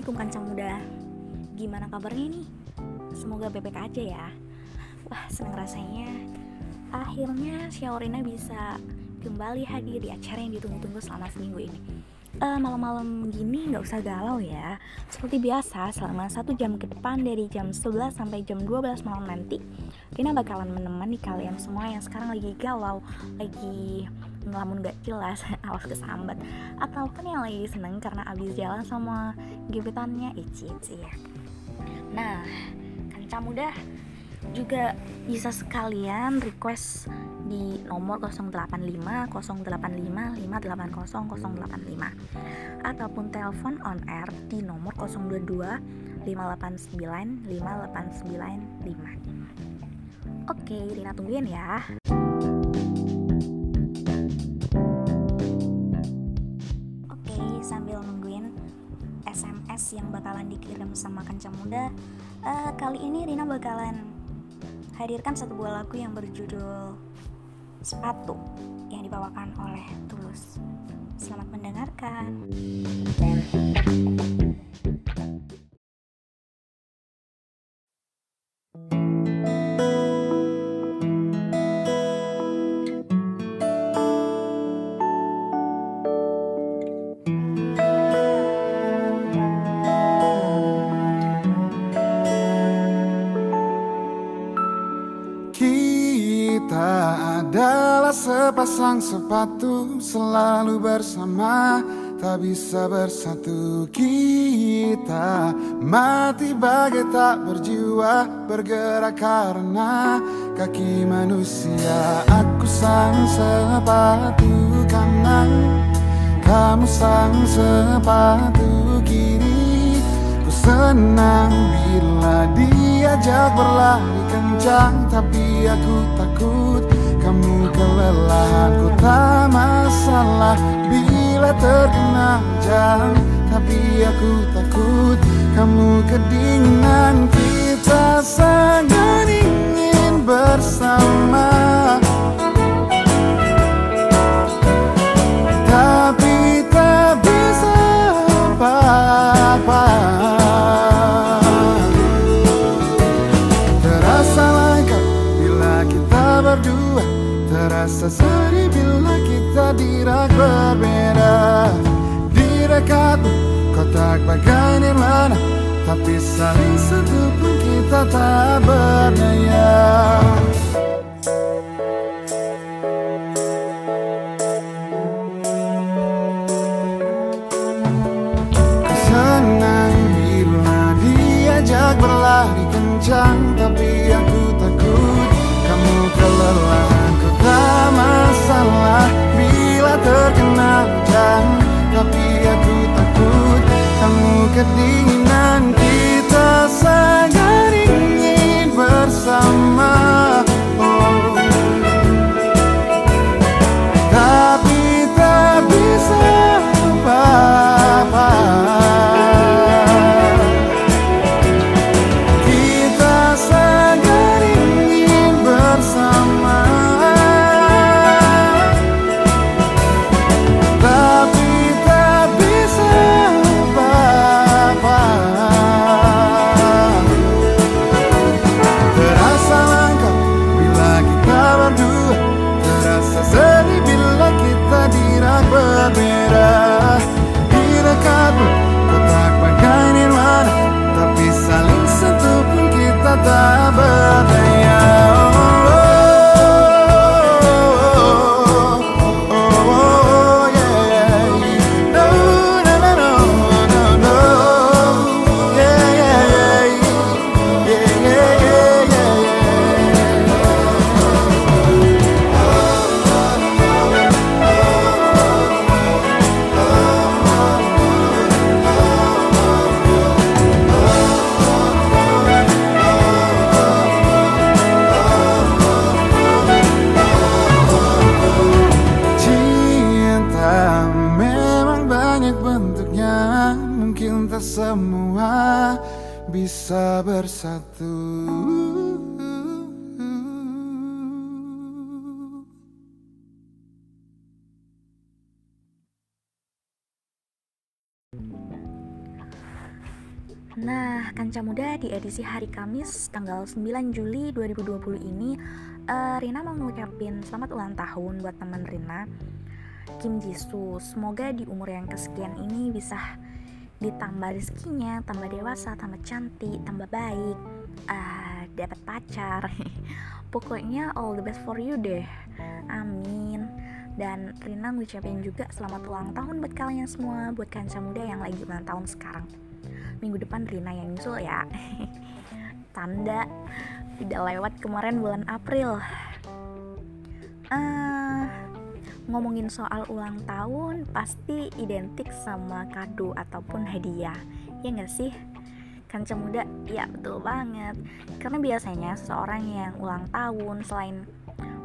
Assalamualaikum kancang muda. Gimana kabarnya nih? Semoga bebek aja ya. Wah seneng rasanya. Akhirnya Syaurina bisa kembali hadir di acara yang ditunggu-tunggu selama seminggu ini. Uh, Malam-malam gini nggak usah galau ya. Seperti biasa selama satu jam ke depan dari jam 11 sampai jam 12 malam nanti Rina bakalan menemani kalian semua yang sekarang lagi galau Lagi ngelamun gak jelas awas kesambat. Ataupun yang lagi seneng karena abis jalan sama gebetannya ici ici ya. Nah kanca muda juga bisa sekalian request di nomor 085 085 580 085 ataupun telepon on air di nomor 022 589 5895 Oke, Rina tungguin ya. Bakalan dikirim sama Kancam Muda. Uh, Kali ini Rina bakalan hadirkan satu buah lagu yang berjudul Sepatu yang dibawakan oleh Tulus. Selamat mendengarkan Sepasang sepatu selalu bersama Tak bisa bersatu kita. Mati bagai tak berjiwa Bergerak karena kaki manusia. Aku sang sepatu kanan Kamu sang sepatu kiri. Ku senang bila diajak berlari kencang Tapi aku takut kamu kelelahan ku tak masalah. Bila terkena jam Tapi aku takut. Kamu kedinginan Kita sangat ingin bersama berbeda. Di dekatmu kotak bagai nirwana Tapi saling sentuh pun kita tak berdaya kamu kedinginan Nah, Kanca Muda di edisi hari Kamis tanggal 9 Juli 2020 ini uh, Rina mau ngucapin selamat ulang tahun buat teman Rina Kim Jisoo. Semoga di umur yang kesekian ini bisa ditambah rezekinya, tambah dewasa, tambah cantik, tambah baik, uh, dapat pacar. Pokoknya all the best for you deh. Amin. Dan Rina ngucapin juga selamat ulang tahun buat kalian semua, buat kanca muda yang lagi ulang tahun sekarang. Minggu depan Rina yang nyusul ya. Tanda. Tidak lewat kemarin bulan April. Uh, ngomongin soal ulang tahun pasti identik sama kado ataupun hadiah. Ya nggak sih? Kanca muda ya betul banget. Karena biasanya seseorang yang ulang tahun selain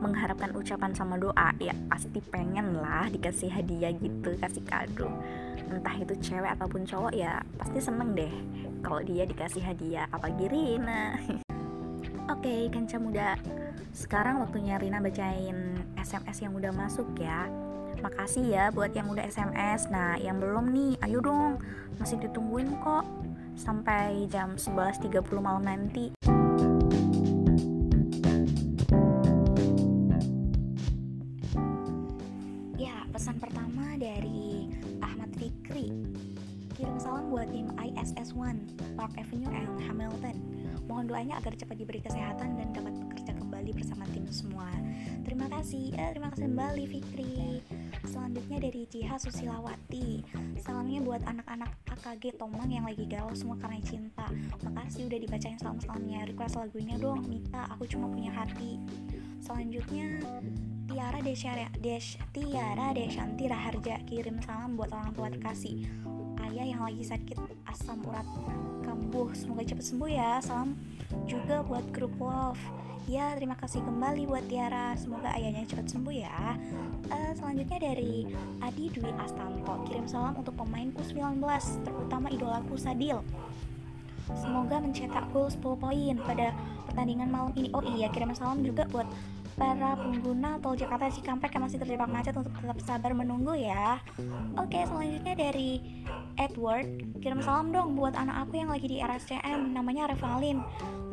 mengharapkan ucapan sama doa ya pasti pengen lah dikasih hadiah gitu kasih kado. Entah itu cewek ataupun cowok ya pasti seneng deh kalau dia dikasih hadiah apalagi Rina. Oke okay, kenca muda. Sekarang waktunya Rina bacain SMS yang udah masuk ya. Makasih ya buat yang udah SMS nah yang belum nih ayo dong. Masih ditungguin kok sampai jam 11.30 malam nanti Kirim salam buat tim ISS1 Park Avenue and Hamilton. Mohon doanya agar cepat diberi kesehatan dan dapat bekerja kembali bersama tim semua. Terima kasih, eh, terima kasih kembali Fikri. Selanjutnya dari Jiha Susilawati. Salamnya buat anak-anak AKG Tomang yang lagi galau semua karena cinta. Makasih udah dibacain salam-salamnya. Request lagunya dong, Mita, aku cuma punya hati. Selanjutnya Tiara Desya Des Tiara Desyanti Raharja. Kirim salam buat orang tua terkasih ayah yang lagi sakit asam urat kambuh. Semoga cepat sembuh ya. Salam juga buat grup love ya terima kasih kembali buat Tiara. Semoga ayahnya cepat sembuh ya. Uh, selanjutnya dari Adi Dwi Astanto. Kirim salam untuk pemain U19 terutama idolaku Sadil. Semoga mencetak gol 10 poin pada pertandingan malam ini. Oh iya, kirim salam juga buat para pengguna tol Jakarta Cikampek yang masih terjebak macet untuk tetap sabar menunggu ya. Oke, selanjutnya dari Edward, kirim salam dong buat anak aku yang lagi di RSCM, namanya Revalin.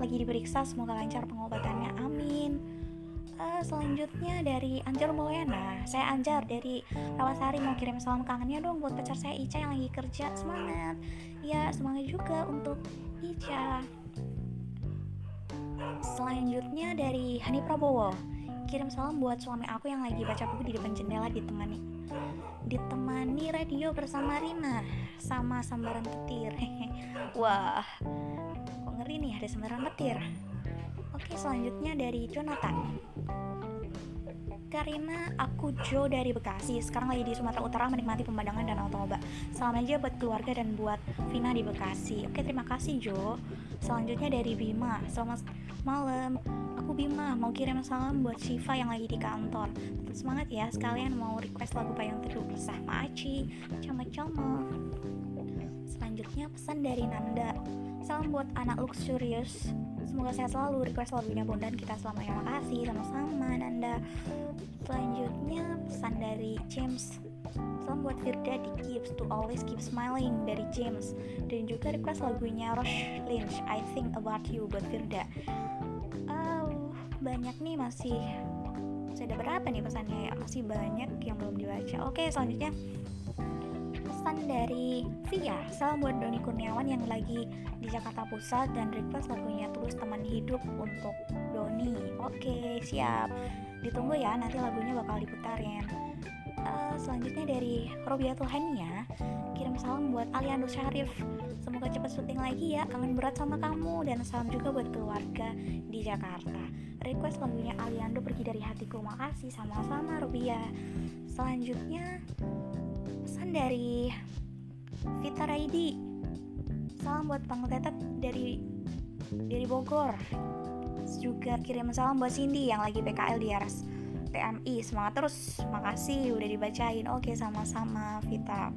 Lagi diperiksa, semoga lancar pengobatannya. Amin. Uh, selanjutnya dari Anjar Mulyana, saya Anjar dari Rawasari mau kirim salam kangennya dong buat pacar saya Ica yang lagi kerja. Semangat. Ya, semangat juga untuk Ica. Selanjutnya dari Hani Prabowo kirim salam buat suami aku yang lagi baca buku di depan jendela ditemani. Ditemani radio bersama Rina sama sambaran petir. Wah kok ngeri nih ada sambaran petir? Oke selanjutnya dari Jonathan Karina, aku Jo dari Bekasi. Sekarang lagi di Sumatera Utara menikmati pemandangan Danau Toba. Salam aja buat keluarga dan buat Vina di Bekasi. Oke, terima kasih Jo. Selanjutnya dari Bima. Selamat malam. Aku Bima, mau kirim salam buat Shiva yang lagi di kantor. Tetap semangat ya, sekalian mau request lagu Payung Teduh bersama Aci. Cama-cama. Selanjutnya pesan dari Nanda. Salam buat anak luxurious Semoga sehat selalu request lagunya Bondan kita selamanya makasih sama-sama Nanda selanjutnya pesan dari James. Salam buat Firda di Gibbs to always keep smiling dari James. Dan juga request lagunya Rush Lynch I think about you buat Firda uh, banyak nih masih masih ada berapa nih pesannya ya? Masih banyak yang belum dibaca. Oke selanjutnya. Pesan dari Via. Salam buat Doni Kurniawan yang lagi di Jakarta Pusat dan request lagunya Tulus Teman Hidup untuk Doni. Oke siap ditunggu ya nanti lagunya bakal diputarin uh, selanjutnya dari Robiatul Hania kirim salam buat Aliando Syarif. Semoga cepat syuting lagi ya. Kangen berat sama kamu. Dan salam juga buat keluarga di Jakarta. Request lagunya Aliando pergi dari hatiku. Makasih. Sama-sama Rubia selanjutnya pesan dari Vita Raidi. Salam buat Bang Tetep dari dari Bogor juga kirim salam buat Cindy yang lagi PKL di RS PMI semangat terus. Makasih udah dibacain. Oke sama-sama Vita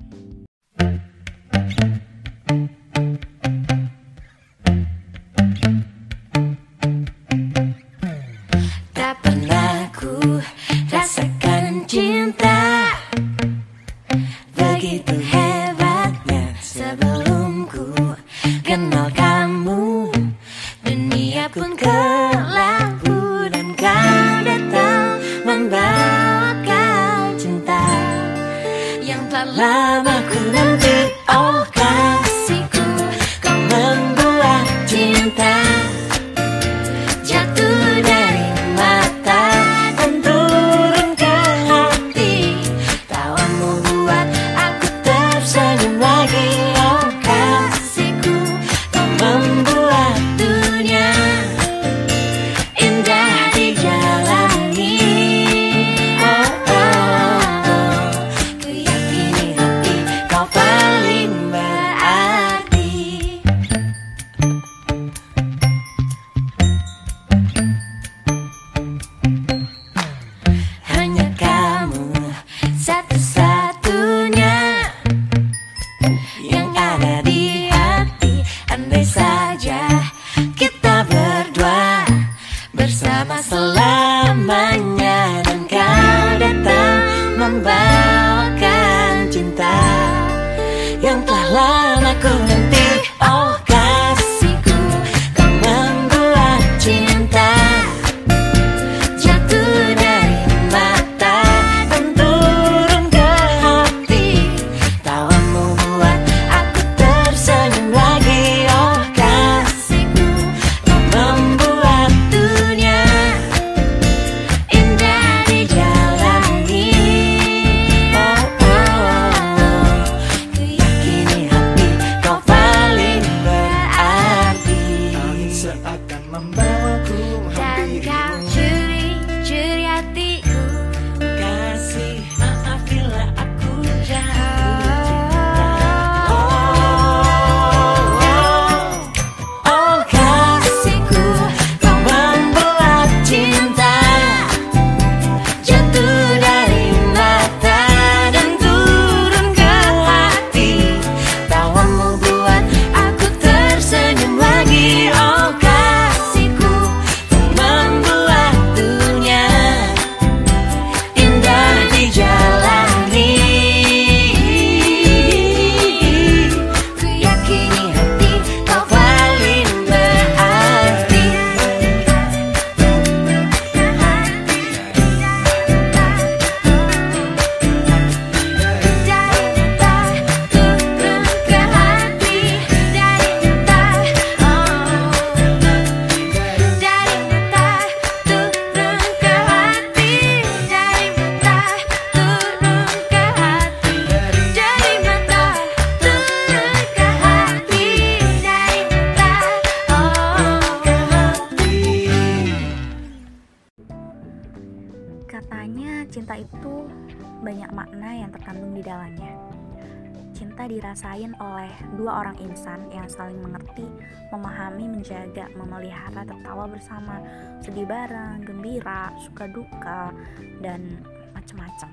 suka duka, dan macam-macam.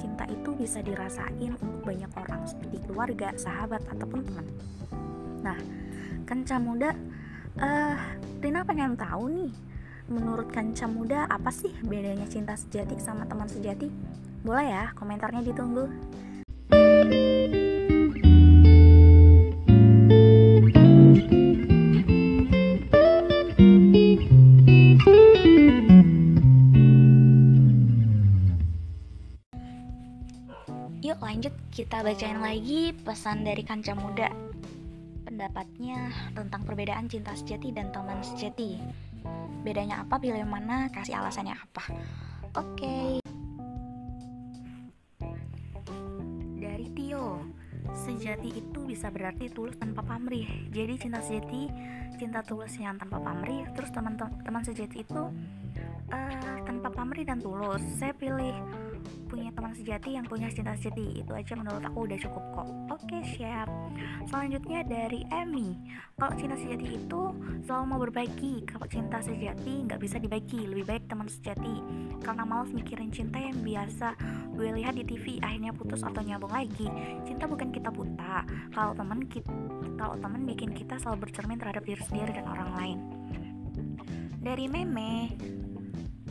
Cinta itu bisa dirasain untuk banyak orang seperti keluarga, sahabat, ataupun teman. Nah, kanca muda, eh, Rina pengen tahu nih, menurut kanca muda apa sih bedanya cinta sejati sama teman sejati? Boleh ya, komentarnya ditunggu. Yuk kita bacain lagi pesan dari kanca muda. Pendapatnya tentang perbedaan cinta sejati dan teman sejati. Bedanya apa, pilih mana, kasih alasannya apa? Oke. Dari Tio Sejati itu bisa berarti tulus tanpa pamrih. Jadi cinta sejati, cinta tulus yang tanpa pamrih. Terus teman-teman sejati itu eh, tanpa pamrih dan tulus. Saya pilih punya teman sejati yang punya cinta sejati. Itu aja menurut aku udah cukup kok. Oke siap. Selanjutnya dari Emmy. Kalau cinta sejati itu selalu mau berbagi. Kalau cinta sejati nggak bisa dibagi. Lebih baik teman sejati. Karena malas mikirin cinta yang biasa. Gue lihat di TV akhirnya putus atau nyambung lagi. Cinta bukan kita buta. Kalau teman kita kalau teman bikin kita selalu bercermin terhadap diri sendiri dan orang lain. Dari meme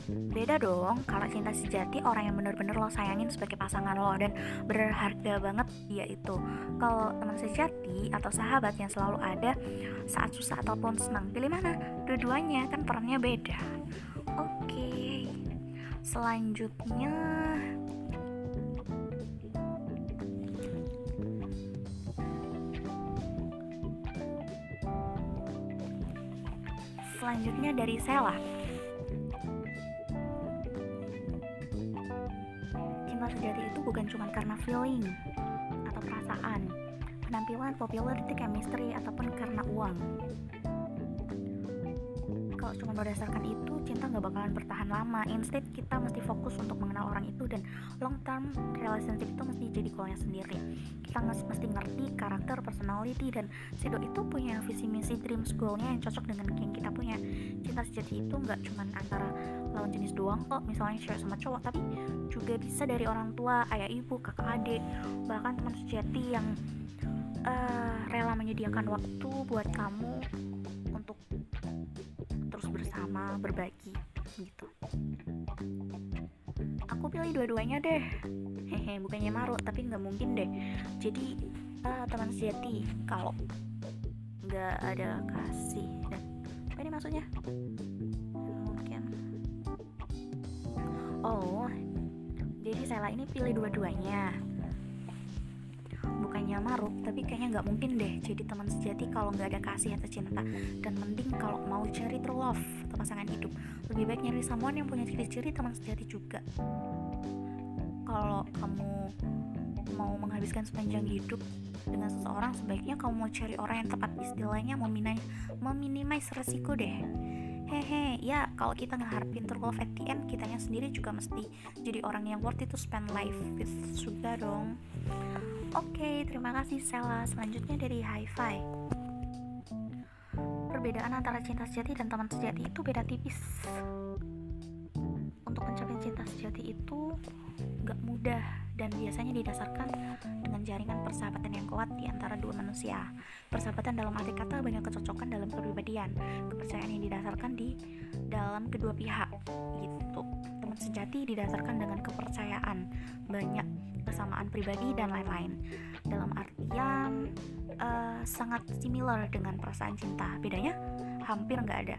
beda dong kalau cinta sejati orang yang bener-bener lo sayangin sebagai pasangan lo dan berharga banget dia itu. Kalau teman sejati atau sahabat yang selalu ada saat susah ataupun senang pilih mana? Dua-duanya kan perannya beda. Oke selanjutnya. Selanjutnya dari Sela cuma karena feeling atau perasaan. Penampilan, popularity, chemistry, ataupun karena uang cuma berdasarkan itu cinta nggak bakalan bertahan lama. Instead kita mesti fokus untuk mengenal orang itu dan long term relationship itu mesti jadi goalnya sendiri. Kita mesti ngerti karakter personality dan si doi itu punya visi misi dreams goalnya yang cocok dengan yang kita punya. Cinta sejati itu nggak cuma antara lawan jenis doang kok misalnya cewek sama cowok tapi juga bisa dari orang tua ayah ibu kakak adik bahkan teman sejati yang eh, rela menyediakan waktu buat kamu sama berbagi gitu. Aku pilih dua-duanya deh. Hehe bukannya marut tapi nggak mungkin deh. Jadi eh, teman sejati kalau nggak ada kasih dan apa ini maksudnya? Mungkin. Oh jadi Sela ini pilih dua-duanya bukannya maruk tapi kayaknya nggak mungkin deh jadi teman sejati kalau nggak ada kasih atau cinta. Dan mending kalau mau cari true love atau pasangan hidup. Lebih baik nyari someone yang punya ciri-ciri teman sejati juga. Kalau kamu mau menghabiskan sepanjang hidup dengan seseorang sebaiknya kamu mau cari orang yang tepat. Istilahnya meminai meminimais resiko deh hehe ya kalau kita ngeharapin true love at the end kitanya sendiri juga mesti jadi orang yang worth it to spend life with juga dong Oke, terima kasih Sela. Selanjutnya dari Hi-Fi. Perbedaan antara cinta sejati dan teman sejati itu beda tipis. Untuk mencapai cinta sejati itu gak mudah dan biasanya didasarkan dengan jaringan persahabatan yang kuat di antara dua manusia. Persahabatan dalam arti kata banyak kecocokan dalam kepribadian, kepercayaan yang didasarkan di dalam kedua pihak gitu. Teman sejati didasarkan dengan kepercayaan, banyak kesamaan pribadi dan lain-lain. Dalam artian eh, sangat similar dengan perasaan cinta. Bedanya hampir nggak ada.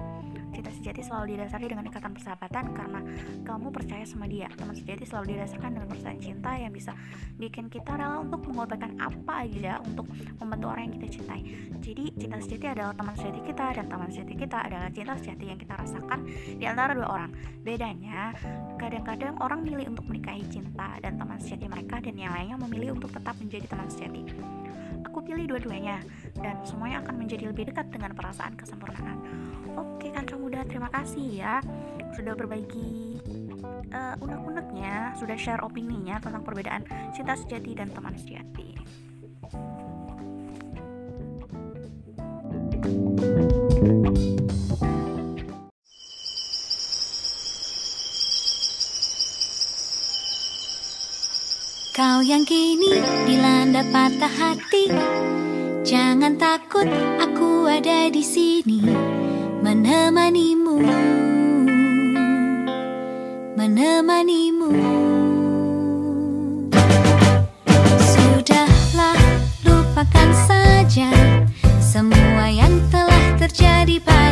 Cinta sejati selalu didasari dengan ikatan persahabatan karena kamu percaya sama dia. Teman sejati selalu didasarkan dengan perasaan cinta yang bisa bikin kita rela untuk mengorbankan apa aja untuk membantu orang yang kita cintai. Jadi cinta sejati adalah teman sejati kita dan teman sejati kita adalah cinta sejati yang kita rasakan di antara dua orang. Bedanya, kadang-kadang orang milih untuk menikahi cinta dan teman sejati mereka dan yang lainnya memilih untuk tetap menjadi teman sejati. Aku pilih dua-duanya dan semuanya akan menjadi lebih dekat dengan perasaan kesempurnaan. Oke kanca muda, terima kasih ya sudah berbagi eh, unek-uneknya, sudah share opininya tentang perbedaan cinta sejati dan teman sejati. Kau yang kini dilanda patah hati, jangan takut, aku ada di sini. Menemanimu, menemanimu. Sudahlah, lupakan saja semua yang telah terjadi pada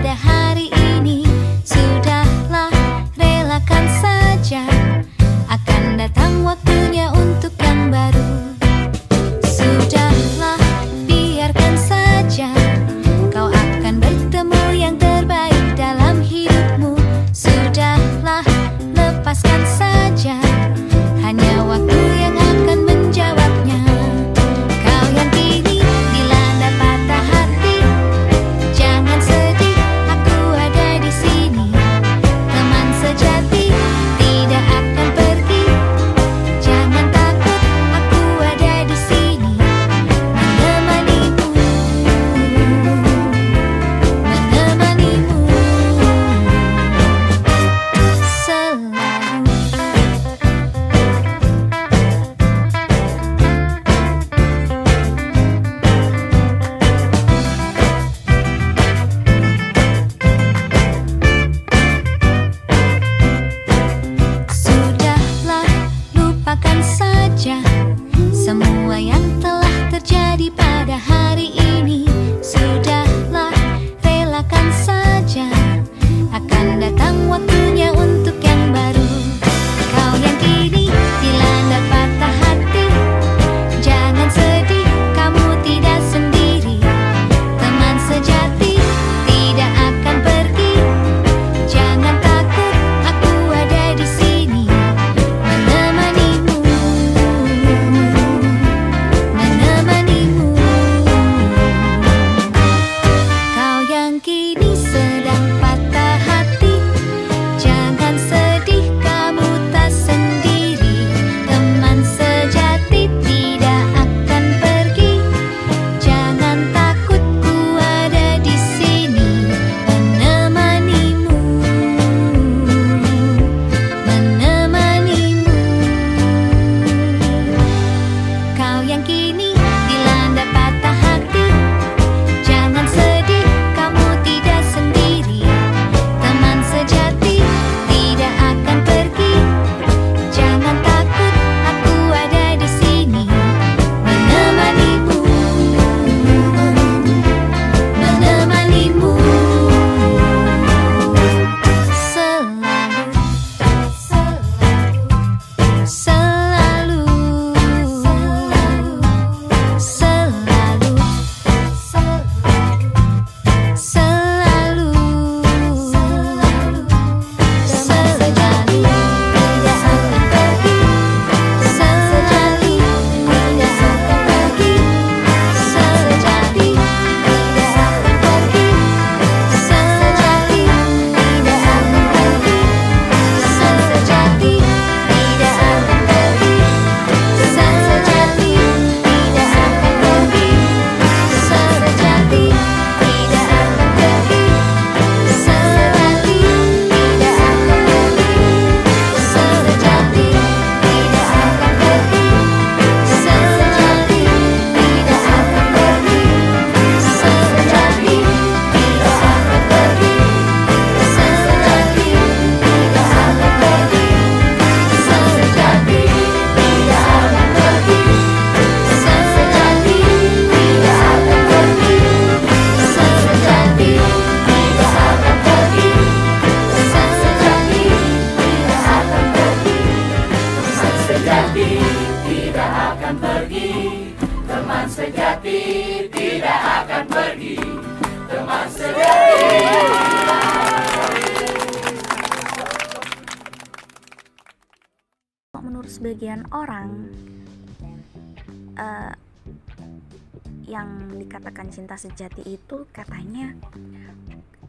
cinta sejati itu katanya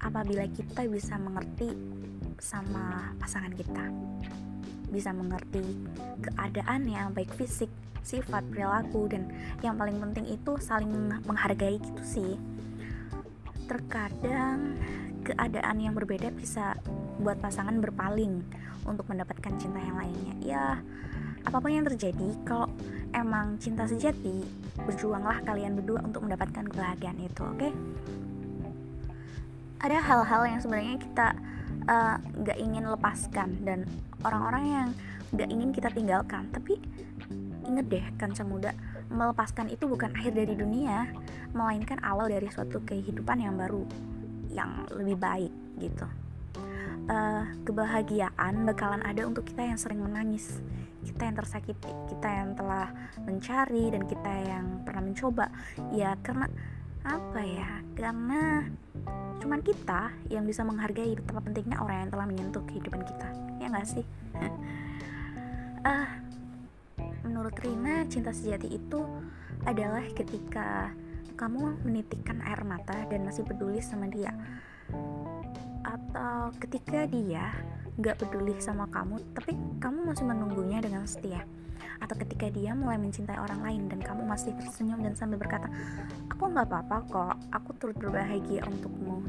apabila kita bisa mengerti sama pasangan kita. Bisa mengerti keadaannya baik fisik sifat perilaku dan yang paling penting itu saling menghargai gitu sih. Terkadang keadaan yang berbeda bisa buat pasangan berpaling untuk mendapatkan cinta yang lainnya. Ya apa pun yang terjadi kalau emang cinta sejati berjuanglah kalian berdua untuk mendapatkan kebahagiaan itu oke okay? ada hal-hal yang sebenarnya kita eh, nggak uh, ingin lepaskan dan orang-orang yang nggak ingin kita tinggalkan tapi inget deh kan muda melepaskan itu bukan akhir dari dunia melainkan awal dari suatu kehidupan yang baru yang lebih baik gitu uh, kebahagiaan bakalan ada untuk kita yang sering menangis. Kita yang tersakiti kita yang telah mencari dan kita yang pernah mencoba. Ya karena apa ya? Karena cuman kita yang bisa menghargai betapa pentingnya orang yang telah menyentuh kehidupan kita. Ya nggak sih? Uh, menurut Rina cinta sejati itu adalah ketika kamu menitikkan air mata dan masih peduli sama dia atau ketika dia gak peduli sama kamu tapi kamu masih menunggunya dengan setia. Atau ketika dia mulai mencintai orang lain dan kamu masih tersenyum dan sambil berkata aku nggak apa-apa kok aku turut berbahagia untukmu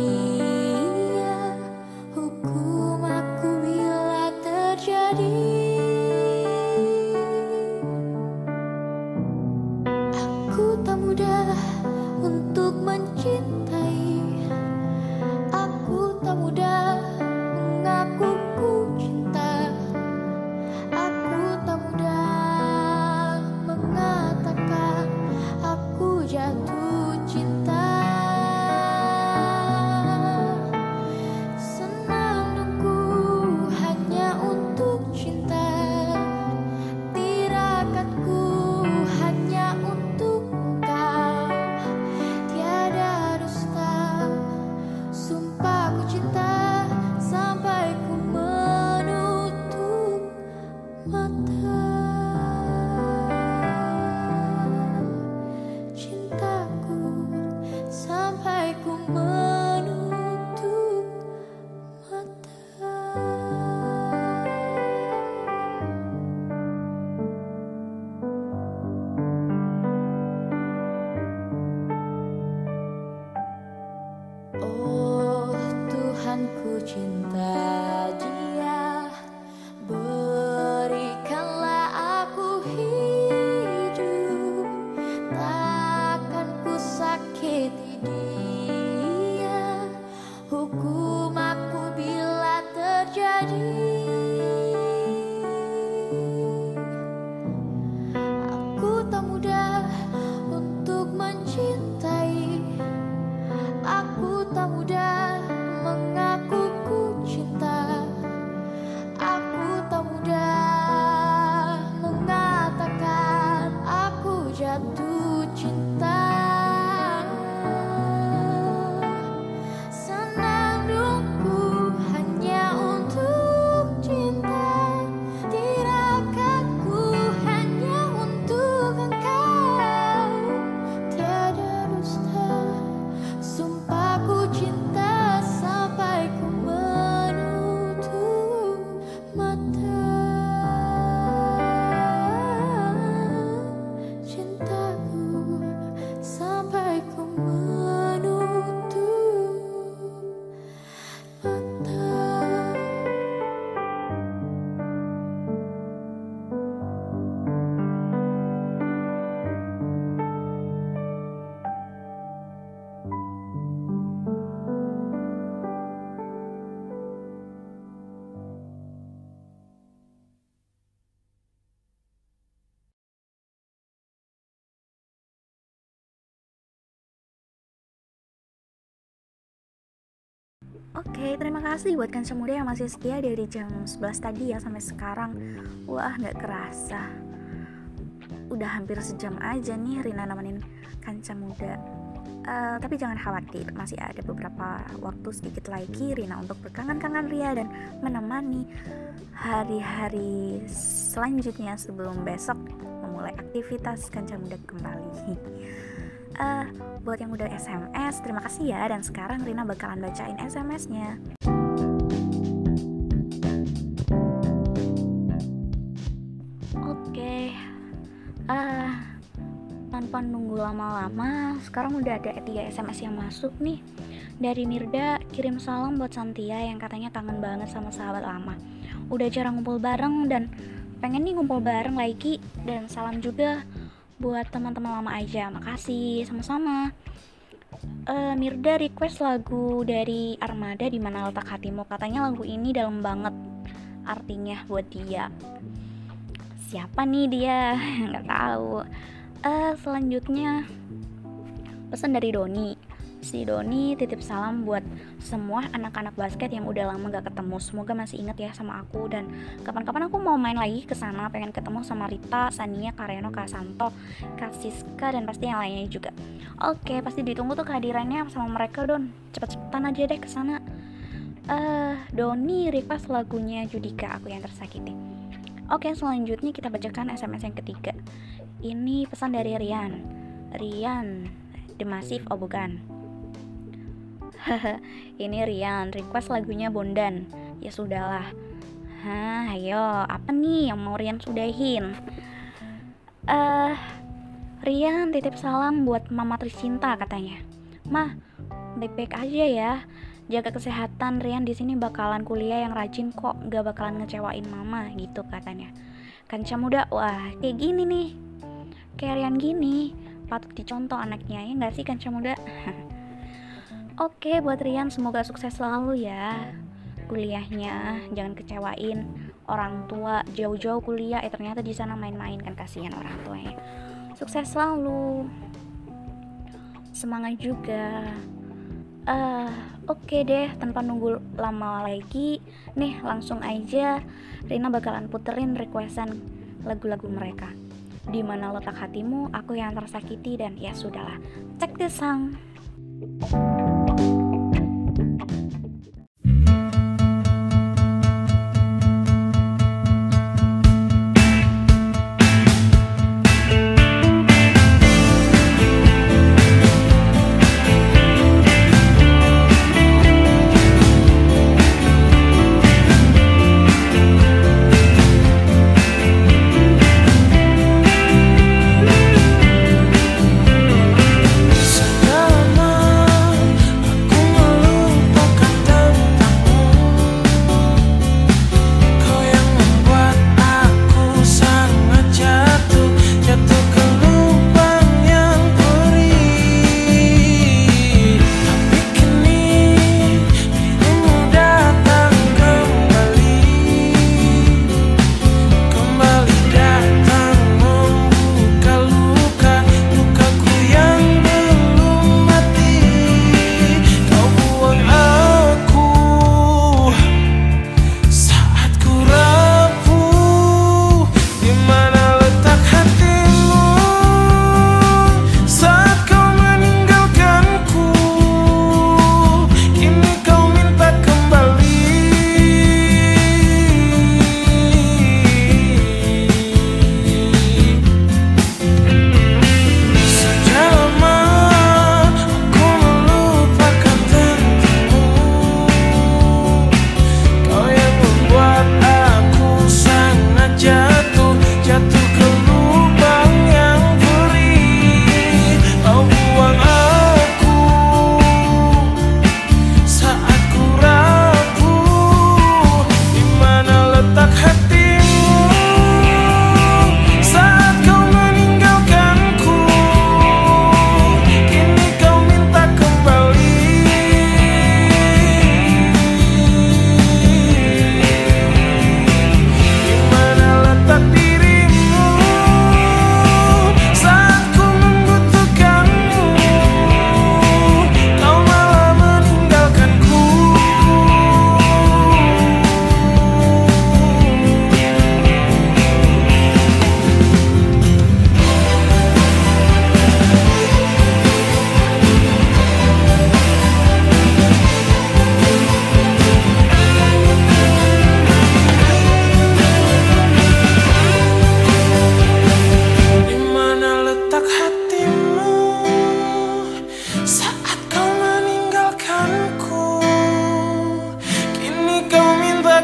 mim. Oke, terima kasih buat kanca muda yang masih setia dari jam 11 tadi ya sampai sekarang. Wah, nggak kerasa. Udah hampir sejam aja nih Rina nemenin kanca muda. Eh, tapi jangan khawatir, masih ada beberapa waktu sedikit lagi Rina untuk berkangen-kangen Ria dan menemani hari-hari selanjutnya sebelum besok memulai aktivitas kanca muda kembali. Eh, buat yang udah SMS, terima kasih ya. Dan sekarang Rina bakalan bacain SMS-nya. Oke, eh tanpa nunggu lama-lama, sekarang udah ada 3 SMS yang masuk nih. Dari Mirda, kirim salam buat Santia yang katanya kangen banget sama sahabat lama. Udah jarang ngumpul bareng dan pengen nih ngumpul bareng lagi. Dan salam juga buat teman-teman lama aja. Makasih, sama-sama. Eh, Mirda request lagu dari Armada di mana letak hatimu. Katanya lagu ini dalam banget artinya buat dia. Siapa nih dia? Nggak tahu. Eh, selanjutnya pesan dari Doni. Si Doni titip salam buat semua anak-anak basket yang udah lama gak ketemu. Semoga masih inget ya sama aku dan kapan-kapan aku mau main lagi ke sana. Pengen ketemu sama Rita, Sania, Kareno, Kak Santo, Kak Siska dan pasti yang lainnya juga. Oke, pasti ditunggu tuh kehadirannya sama mereka Don. Cepet-cepetan aja deh ke sana. Eh, Doni request lagunya Judika, aku yang tersakiti. Oke, selanjutnya kita bacakan SMS yang ketiga. Ini pesan dari Rian. Rian, The Massive, oh bukan. ini Rian, request lagunya Bondan. Ya sudahlah. Hah, ayo, apa nih yang mau Rian sudahin? Eh, Rian titip salam buat Mama Trisinta katanya. Mah, baik-baik aja ya. Jaga kesehatan Rian di sini bakalan kuliah yang rajin kok, gak bakalan ngecewain Mama gitu katanya. Kanca muda, wah kayak gini nih. Kayak Rian gini, patut dicontoh anaknya ya nggak sih kanca muda? Oke, buat Rian semoga sukses selalu ya kuliahnya. Jangan kecewain orang tua jauh-jauh kuliah, eh ternyata di sana main-main kan kasihan orang tuanya. Sukses selalu. Semangat juga. Eh, oke deh, tanpa nunggu lama lagi, nih langsung aja Rina bakalan puterin requestan lagu-lagu mereka. Di mana letak hatimu, aku yang tersakiti dan ya sudahlah. Cek this song. Selama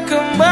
kembali.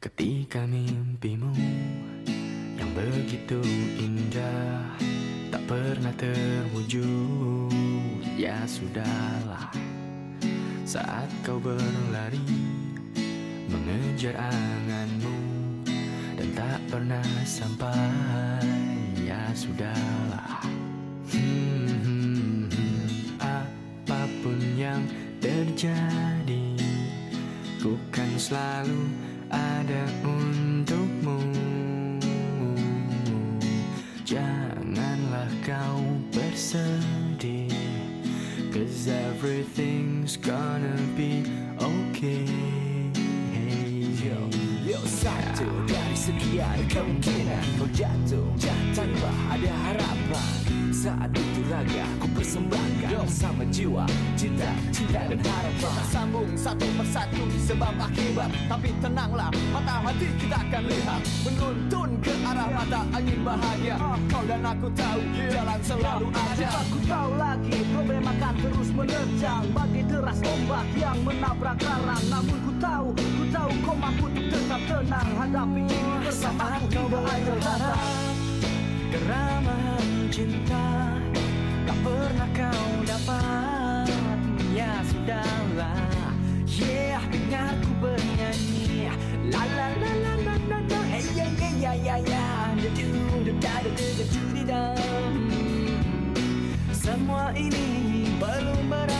Ketika mimpimu yang begitu indah tak pernah terwujud Ya sudahlah. Saat kau berlari mengejar anganmu dan tak pernah sampai Ya sudahlah. Hmm, apa pun yang terjadi ku kan selalu ada untukmu. Janganlah kau bersedih Cause everything's gonna be okay. Satu dari sekian kemungkinan kau jatuh. Tanpa ada harapan saat itu raga persembahkan bersama jiwa. Cinta cinta dan harapan. Kita sambung satu persatu sebab akibat. Tapi tenanglah mata hati kita akan lihat. Menuntun ke arah mata angin bahagia. Kau dan aku tahu jalan selalu ada. Aku tahu lagi problem akan terus menerjang Bagi deras ombak yang menabrak karang Namun ku tahu, ku tahu kau mampu untuk tetap tenang. Hadapi ini bersama hingga akhir datang Keramahan cinta pernah kau dapat? Ya sudahlah. Yeah, dengar bernyanyi. La Semua ini belum berarti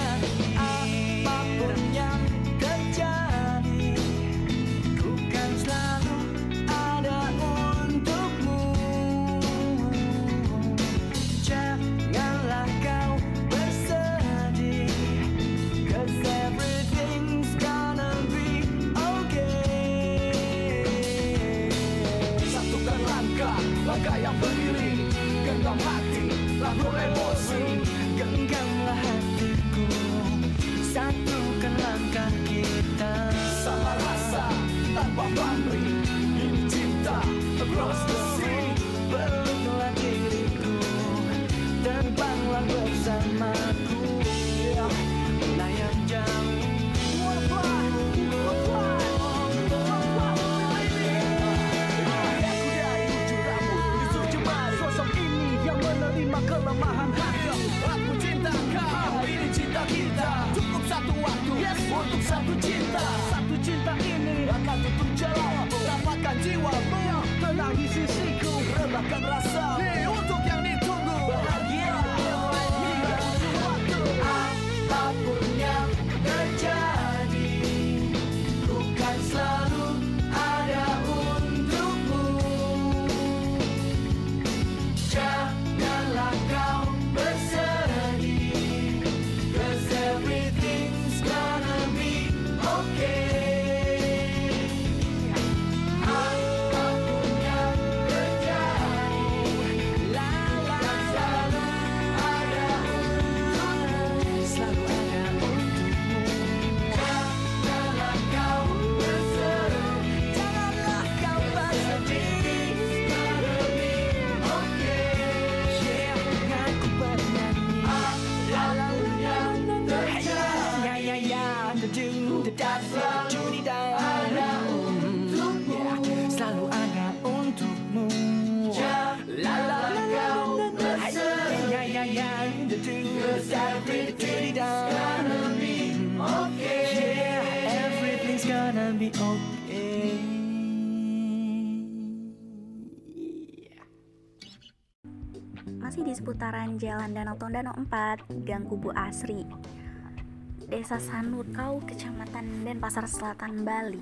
seputaran Jalan Danau Tondano 4, Gang Kubu Asri. Desa Sanurkau, Kecamatan Denpasar Selatan, Bali.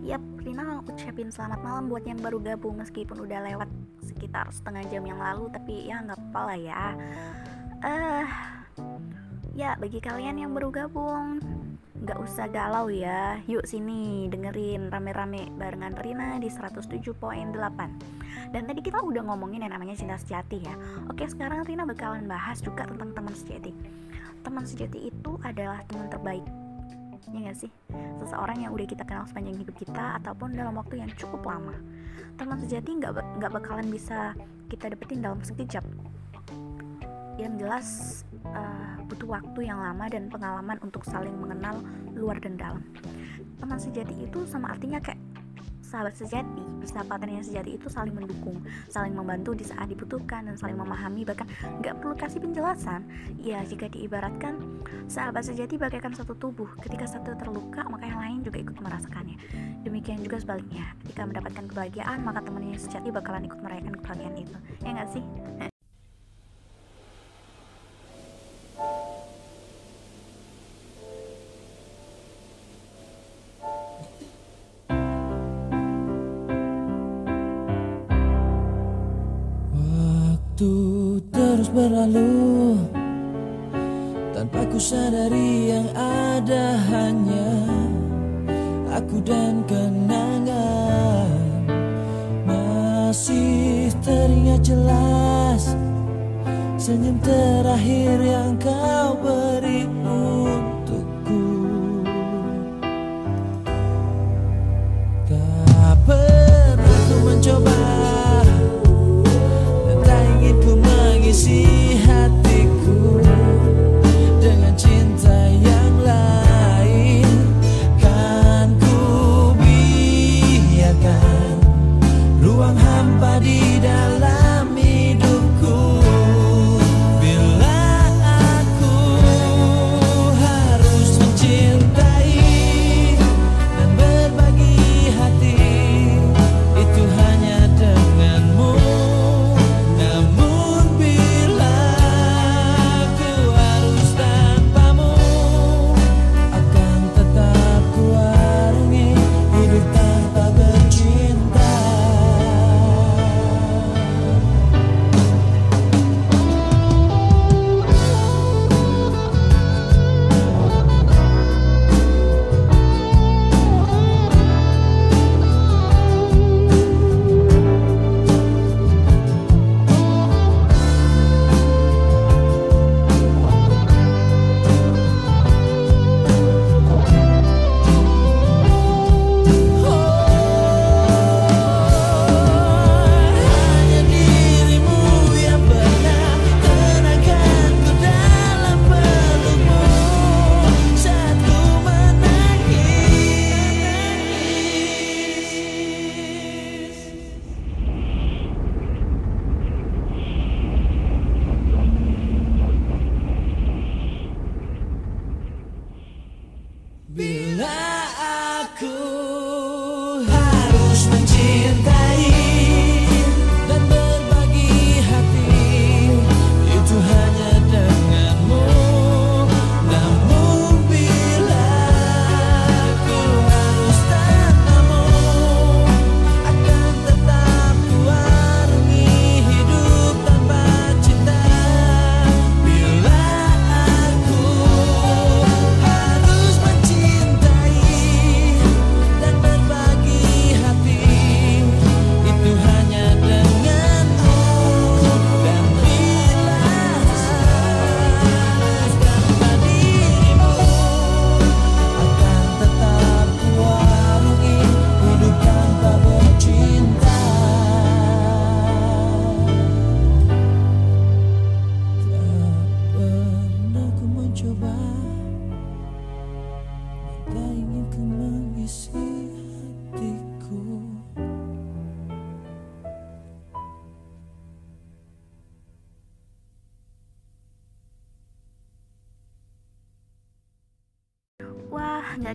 Yap, Rina ucapin selamat malam buat yang baru gabung meskipun udah lewat sekitar setengah jam yang lalu tapi ya nggak apa lah ya. Eh, ya bagi kalian yang baru gabung nggak usah galau ya. Yuk sini dengerin rame-rame barengan Rina di 107.8. Dan tadi kita udah ngomongin yang namanya cinta sejati ya. Oke, sekarang Rina bakalan bahas juga tentang teman sejati. Teman sejati itu adalah teman terbaik. Ya gak sih? Seseorang yang udah kita kenal sepanjang hidup kita ataupun dalam waktu yang cukup lama. Teman sejati nggak nggak bakalan bisa kita dapetin dalam sekejap. Yang jelas eh, butuh waktu yang lama dan pengalaman untuk saling mengenal luar dan dalam. Teman sejati itu sama artinya kayak sahabat sejati, persahabatan yang sejati itu saling mendukung, saling membantu di saat dibutuhkan dan saling memahami bahkan nggak perlu kasih penjelasan. Ya jika diibaratkan sahabat sejati bagaikan satu tubuh, ketika satu terluka maka yang lain juga ikut merasakannya. Demikian juga sebaliknya, ketika mendapatkan kebahagiaan maka yang sejati bakalan ikut merayakan kebahagiaan itu. Ya nggak sih? Kenangan Masih teringat jelas. Senyum terakhir yang kau beri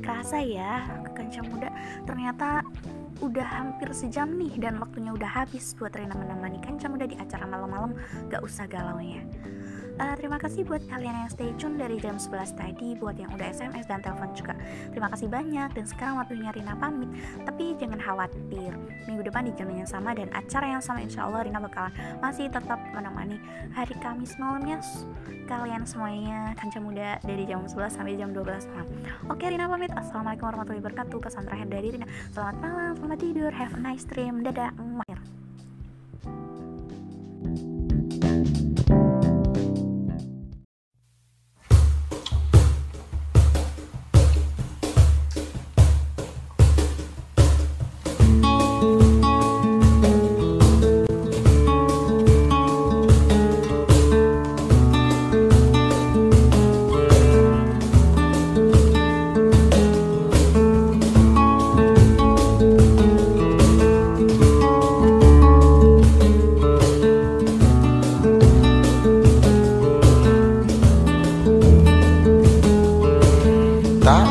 kerasa ya, Kancah Muda ternyata udah hampir sejam nih dan waktunya udah habis buat Rina menemani Kancah Muda di acara malam-malam gak usah galaunya. Eh, terima kasih buat kalian yang stay tune dari jam 11 tadi buat yang udah SMS dan telepon juga. Terima kasih banyak dan sekarang waktunya Rina pamit. Tapi jangan khawatir, minggu depan di jam yang sama dan acara yang sama insya Allah Rina bakalan masih tetap menemani hari Kamis malamnya kalian semuanya kanca muda dari jam 11 sampai jam 12 malam. Oke Rina pamit. Assalamualaikum warahmatullahi wabarakatuh. Pesan terakhir dari Rina. Selamat malam, selamat tidur, have a nice dream. Dadah.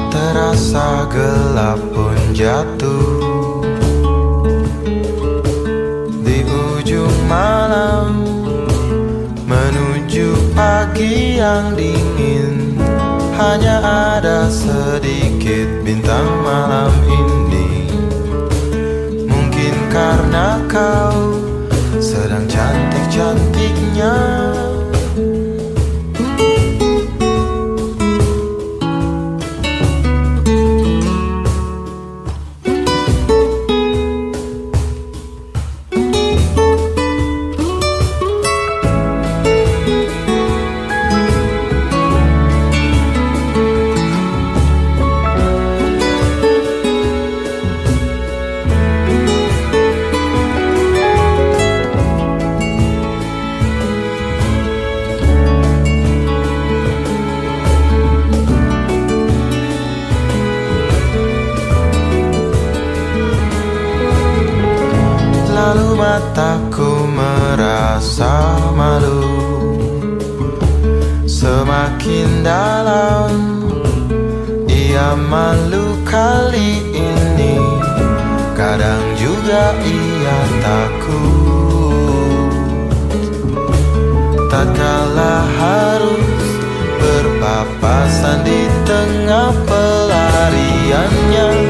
Terasa gelap pun jatuh. Di ujung malam Menuju pagi yang dingin Hanya ada sedikit bintang malam ini. Mungkin karena kau sedang cantik-cantiknya Ia malu kali ini. Kadang juga ia takut. Tak kalah harus berpapasan di tengah pelariannya